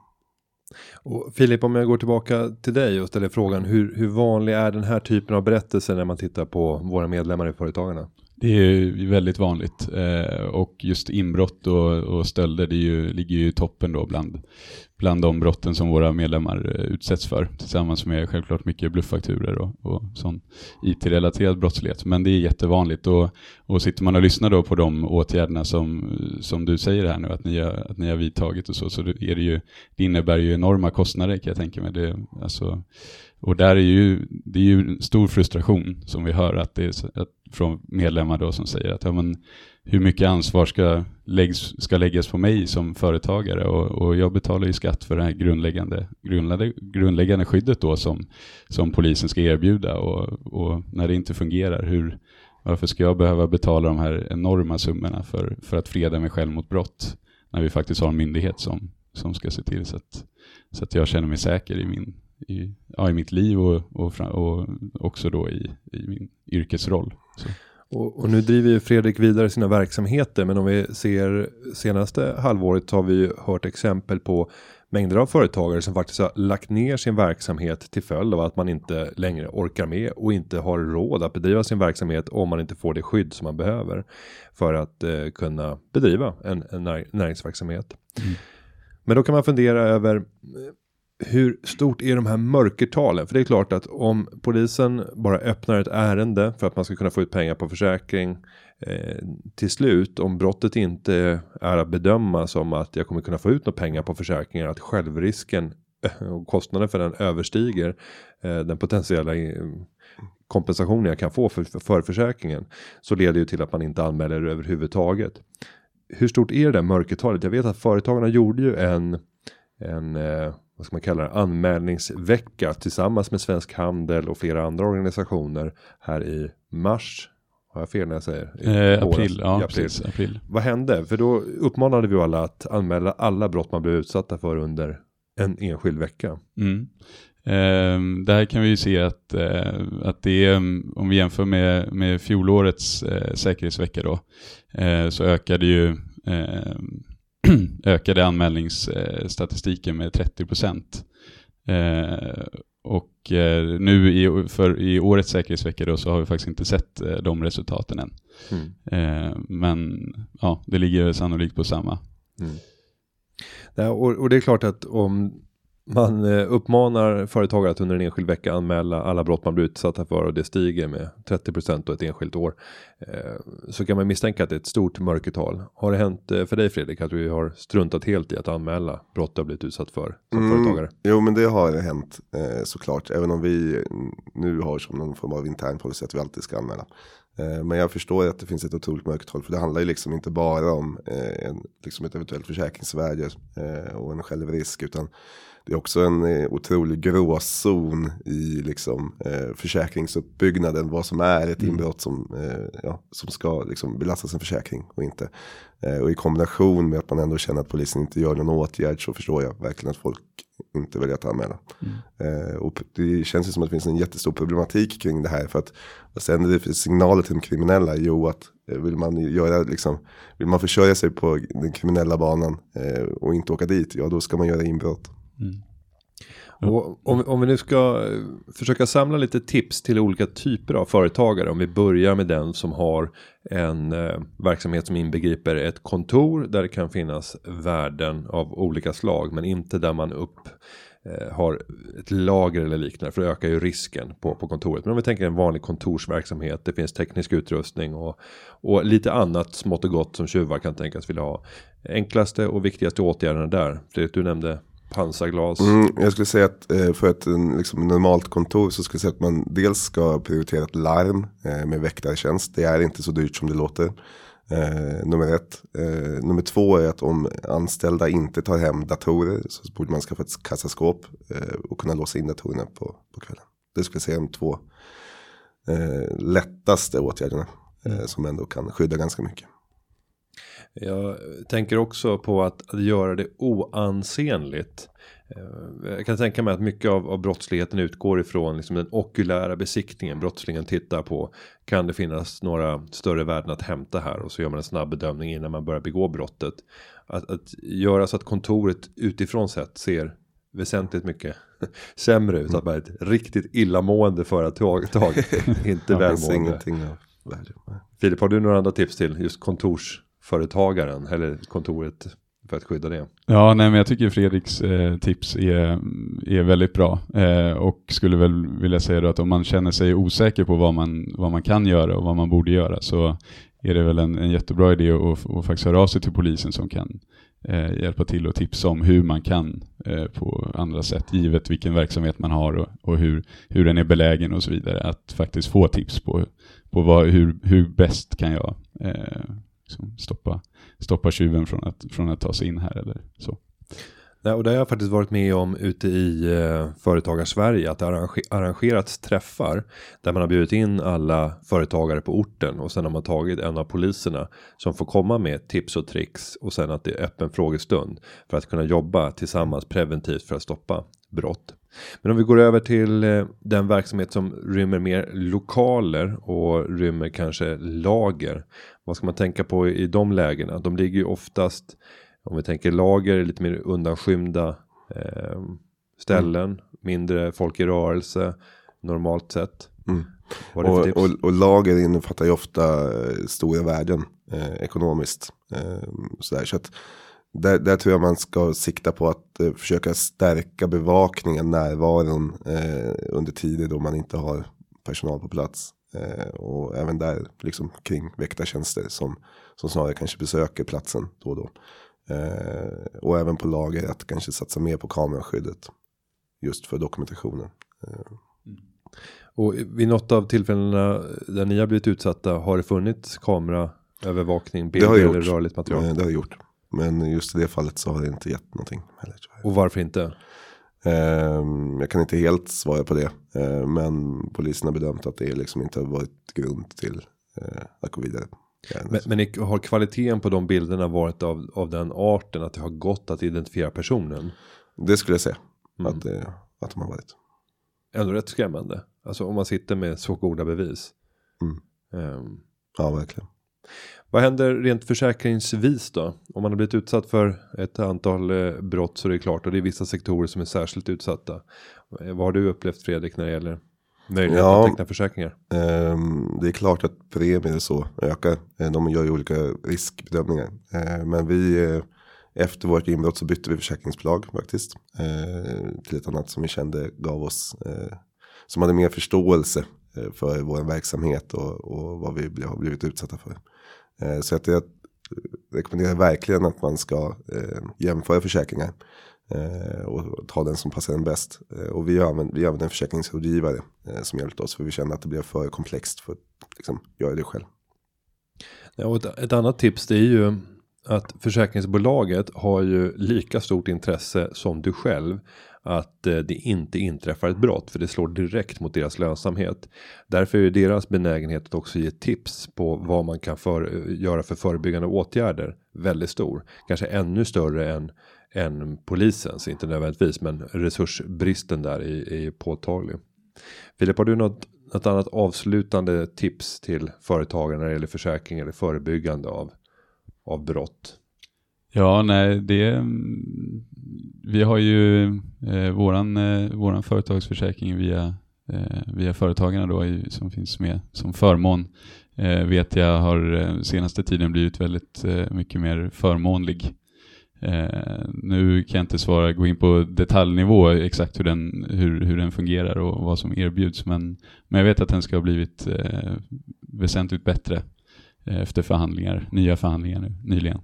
och Filip, om jag går tillbaka till dig och ställer frågan hur, hur vanlig är den här typen av berättelser när man tittar på våra medlemmar i Företagarna? Det är ju väldigt vanligt eh, och just inbrott och, och stölder det ju, ligger ju i toppen då bland, bland de brotten som våra medlemmar eh, utsätts för tillsammans med självklart mycket blufffakturer och, och sån IT-relaterad brottslighet. Men det är jättevanligt och, och sitter man och lyssnar då på de åtgärderna som, som du säger här nu att ni har, att ni har vidtagit och så, så är det ju, det innebär ju enorma kostnader kan jag tänka mig. Det, alltså, och där är ju, det är ju stor frustration som vi hör att det är, att, från medlemmar då som säger att ja, men, hur mycket ansvar ska, läggs, ska läggas på mig som företagare och, och jag betalar ju skatt för det här grundläggande, grundläggande, grundläggande skyddet då som, som polisen ska erbjuda och, och när det inte fungerar, hur, varför ska jag behöva betala de här enorma summorna för, för att freda mig själv mot brott när vi faktiskt har en myndighet som, som ska se till så att, så att jag känner mig säker i min i, ja, i mitt liv och, och, och också då i, i min yrkesroll. Så. Och, och, nu driver ju Fredrik vidare sina verksamheter, men om vi ser senaste halvåret har vi ju hört exempel på mängder av företagare som faktiskt har lagt ner sin verksamhet till följd av att man inte längre orkar med och inte har råd att bedriva sin verksamhet om man inte får det skydd som man behöver för att eh, kunna bedriva en, en näringsverksamhet. Mm. Men då kan man fundera över hur stort är de här mörkertalen? För det är klart att om polisen bara öppnar ett ärende för att man ska kunna få ut pengar på försäkring eh, till slut om brottet inte är att bedöma som att jag kommer kunna få ut några pengar på försäkringar att självrisken (laughs) och kostnaden för den överstiger eh, den potentiella eh, kompensationen jag kan få för, för, för försäkringen så leder ju till att man inte anmäler överhuvudtaget. Hur stort är det där mörkertalet? Jag vet att företagarna gjorde ju en en eh, vad ska man kalla det, anmälningsvecka tillsammans med Svensk Handel och flera andra organisationer här i mars. Har jag fel när jag säger? Eh, april, ja, april. Precis, april. Vad hände? För då uppmanade vi alla att anmäla alla brott man blev utsatta för under en enskild vecka. Mm. Eh, där kan vi ju se att, eh, att det är, om vi jämför med, med fjolårets eh, säkerhetsvecka då, eh, så ökade ju ehm, (clears throat) ökade anmälningsstatistiken med 30 procent. Eh, och eh, nu i, för, i årets säkerhetsvecka då så har vi faktiskt inte sett eh, de resultaten än. Mm. Men ja, det ligger sannolikt på samma. Mm. Ja, och, och, det är klart att om man eh, uppmanar företagare att under en enskild vecka anmäla alla brott man blir utsatta för och det stiger med 30% på ett enskilt år. Eh, så kan man misstänka att det är ett stort mörkertal. Har det hänt eh, för dig Fredrik att du har struntat helt i att anmäla brott du har blivit utsatt för som mm, företagare? Jo men det har hänt såklart. Även om vi nu har som någon form av intern policy att vi alltid ska anmäla. Men jag förstår att det finns ett otroligt mörkertal. För det handlar ju liksom inte bara om en, liksom ett eventuellt försäkringsvärde och en självrisk. Utan det är också en eh, otrolig gråzon i liksom, eh, försäkringsuppbyggnaden. Vad som är ett mm. inbrott som, eh, ja, som ska liksom, belastas en försäkring och inte. Eh, och i kombination med att man ändå känner att polisen inte gör någon åtgärd så förstår jag verkligen att folk inte väljer att anmäla. Mm. Eh, och det känns ju som att det finns en jättestor problematik kring det här. För att vad sänder det för signaler till de kriminella? Jo, att eh, vill man göra liksom, vill man försörja sig på den kriminella banan eh, och inte åka dit, ja då ska man göra inbrott. Mm. Och om, om vi nu ska eh, försöka samla lite tips till olika typer av företagare. Om vi börjar med den som har en eh, verksamhet som inbegriper ett kontor där det kan finnas värden av olika slag. Men inte där man upp eh, har ett lager eller liknande för det ökar ju risken på, på kontoret. Men om vi tänker en vanlig kontorsverksamhet, det finns teknisk utrustning och, och lite annat smått och gott som tjuvar kan tänkas vilja ha. Enklaste och viktigaste åtgärderna där, Fredrik du nämnde pansarglas. Mm, jag skulle säga att eh, för ett liksom, normalt kontor så skulle jag säga att man dels ska prioritera ett larm eh, med väktartjänst. Det är inte så dyrt som det låter. Eh, nummer ett. Eh, nummer två är att om anställda inte tar hem datorer så borde man skaffa ett kassaskåp eh, och kunna låsa in datorerna på, på kvällen. Det skulle jag säga är de två eh, lättaste åtgärderna mm. som ändå kan skydda ganska mycket. Jag tänker också på att, att göra det oansenligt. Eh, jag kan tänka mig att mycket av, av brottsligheten utgår ifrån liksom den okulära besiktningen. Brottslingen tittar på. Kan det finnas några större värden att hämta här? Och så gör man en snabb bedömning innan man börjar begå brottet. Att, att göra så att kontoret utifrån sett ser väsentligt mycket (laughs) sämre ut. Att man är ett riktigt illamående företag. (laughs) Inte välmående. Filip, har du några andra tips till just företagaren eller kontoret för att skydda det? Ja, nej, men jag tycker Fredriks eh, tips är, är väldigt bra. Eh, och skulle väl vilja säga då att om man känner sig osäker på vad man, vad man kan göra och vad man borde göra så är det väl en, en jättebra idé att, att faktiskt höra av sig till polisen som kan eh, hjälpa till och tipsa om hur man kan eh, på andra sätt, givet vilken verksamhet man har och, och hur, hur den är belägen och så vidare. Att faktiskt få tips på, på vad, hur, hur bäst kan jag eh, liksom stoppa, stoppa tjuven från att, från att ta sig in här eller så. Nej, och det har jag faktiskt varit med om ute i eh, Företagarsverige att det har arrangerats träffar där man har bjudit in alla företagare på orten och sen har man tagit en av poliserna som får komma med tips och tricks och sen att det är öppen frågestund för att kunna jobba tillsammans preventivt för att stoppa brott. Men om vi går över till eh, den verksamhet som rymmer mer lokaler och rymmer kanske lager. Vad ska man tänka på i de lägena? De ligger ju oftast om vi tänker lager, lite mer undanskymda eh, ställen, mindre folk i rörelse normalt sett. Mm. Och, och, och lager innefattar ju ofta eh, stora värden eh, ekonomiskt. Eh, sådär. Så att där, där tror jag man ska sikta på att eh, försöka stärka bevakningen, närvaron eh, under tider då man inte har personal på plats. Eh, och även där liksom kring väktartjänster som, som snarare kanske besöker platsen då och då. Eh, och även på lager att kanske satsa mer på kameraskyddet. Just för dokumentationen. Och vid något av tillfällena där ni har blivit utsatta har det funnits kameraövervakning, Det det eller gjort. rörligt material? Eh, det har jag gjort. Men just i det fallet så har det inte gett någonting heller. Och varför inte? Ehm, jag kan inte helt svara på det. Eh, men polisen har bedömt att det liksom inte har varit grund till eh, att gå vidare. Men, men har kvaliteten på de bilderna varit av, av den arten att det har gått att identifiera personen? Det skulle jag säga Mm. att, det, att de har varit. Ändå rätt skrämmande. Alltså om man sitter med så goda bevis. Mm. Ehm, Ja, verkligen. Vad händer rent försäkringsvis då? Om man har blivit utsatt för ett antal eh, brott så är det klart och det är vissa sektorer som är särskilt utsatta. Eh, Vad har du upplevt Fredrik när det gäller möjlighet Ja. att teckna försäkringar? Ehm, det är klart att premier så ökar. Eh, De gör ju olika riskbedömningar. Eh, men vi, eh, efter vårt inbrott så bytte vi försäkringsbolag faktiskt. eh, Till ett annat som vi kände gav oss, eh, som hade mer förståelse eh, för vår verksamhet och, och vad vi har blivit utsatta för. Eh, Så att jag rekommenderar verkligen att man ska eh, jämföra försäkringar eh, Och ta den som passar den bäst. Eh, Och vi använde, vi använde en försäkringsrådgivare eh, som hjälpte oss. För vi kände att det blev för komplext för att liksom, göra det själv. Ja, och ett, ett annat tips det är ju att försäkringsbolaget har ju lika stort intresse som du själv att eh, det inte inträffar ett brott för det slår direkt mot deras lönsamhet. Därför är deras benägenhet att också ge tips på vad man kan för, eh, göra för förebyggande åtgärder väldigt stor. Kanske ännu större än än polisens, inte nödvändigtvis, men resursbristen där är, är ju påtaglig. Filip, har du något, något annat avslutande tips till företagare när det gäller försäkring eller förebyggande av, av brott? Ja, nej, det... Vi har ju eh, våran, eh, våran företagsförsäkring via, eh, via Företagarna då, i, som finns med som förmån. Eh, vet jag har eh, senaste tiden blivit väldigt eh, mycket mer förmånlig. Eh, nu kan jag inte svara, gå in på detaljnivå exakt hur den, hur, hur den fungerar och vad som erbjuds, men, men jag vet att den ska ha blivit eh, väsentligt bättre eh, efter förhandlingar, nya förhandlingar nu, nyligen.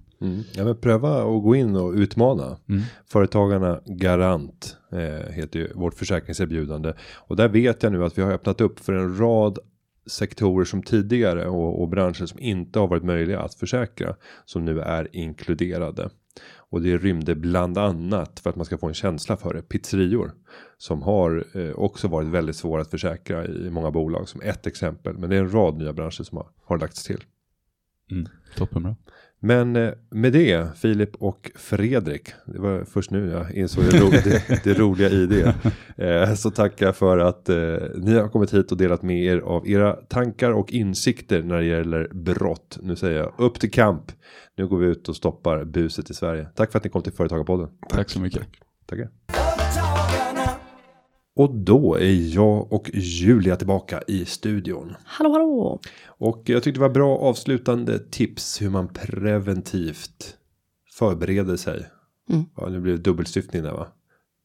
Ja, men pröva att gå in och utmana. Mm. Företagarna Garant eh, heter ju vårt försäkringserbjudande. Och där vet jag nu att vi har öppnat upp för en rad sektorer som tidigare och, och branscher som inte har varit möjliga att försäkra. Som nu är inkluderade. Och det rymde bland annat för att man ska få en känsla för det. Pizzerior. Som har eh, också varit väldigt svåra att försäkra i många bolag. Som ett exempel. Men det är en rad nya branscher som har, har lagts till. Mm. Toppenbra. Men eh, med det, Filip och Fredrik. Det var först nu jag insåg det, ro det, det roliga i det. (laughs) Eh, så tackar jag för att eh, ni har kommit hit och delat med er av era tankar och insikter när det gäller brott. Nu säger jag upp till kamp. Nu går vi ut och stoppar buset i Sverige. Tack för att ni kom till Företagarpodden. Tack så mycket. Tackar. Och då är jag och Julia tillbaka i studion. Hallå, hallå. Och jag tyckte det var bra avslutande tips hur man preventivt förbereder sig. Mm. Ja, nu blir det dubbelsyftning där va?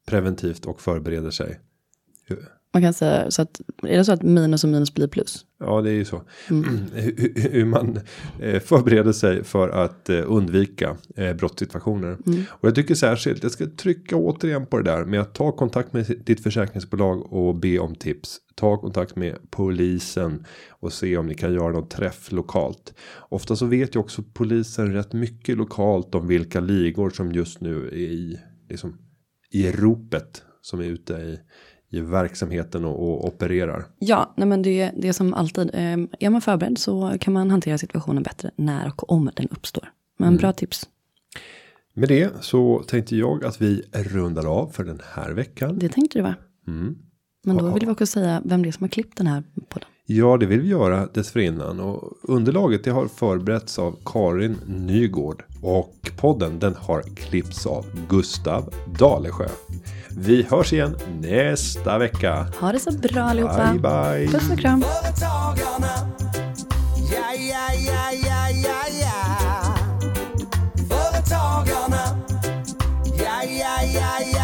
Preventivt och förbereder sig. Man kan säga så att, är det så att minus och minus blir plus? Ja, det är ju så. (clears throat) Hur- Hur man eh, förbereder sig för att eh, undvika eh, brottssituationer. Och jag tycker särskilt, jag ska trycka återigen på det där med att ta kontakt med ditt försäkringsbolag och be om tips. Ta kontakt med polisen och se om ni kan göra någon träff lokalt. Ofta så vet ju också polisen rätt mycket lokalt om vilka ligor som just nu är i, liksom, i ropet som är ute i, i verksamheten och, och opererar. Ja, nej men det, det är som alltid. eh, Är man förberedd så kan man hantera situationen bättre när och om den uppstår. Men bra tips. Med det så tänkte jag att vi rundar av för den här veckan. Det tänkte du va? Men då vill vi också säga vem det är som har klippt den här podden. Ja, det vill vi göra dessförinnan och underlaget det har förberetts av Karin Nygård och podden den har klippts av Gustav Dalesjö. Vi hörs igen nästa vecka. Ha det så bra allihopa. Bye bye. Puss och kram. Företagarna. Ja, ja, ja, ja, ja. Företagarna. Ja, ja, ja, ja.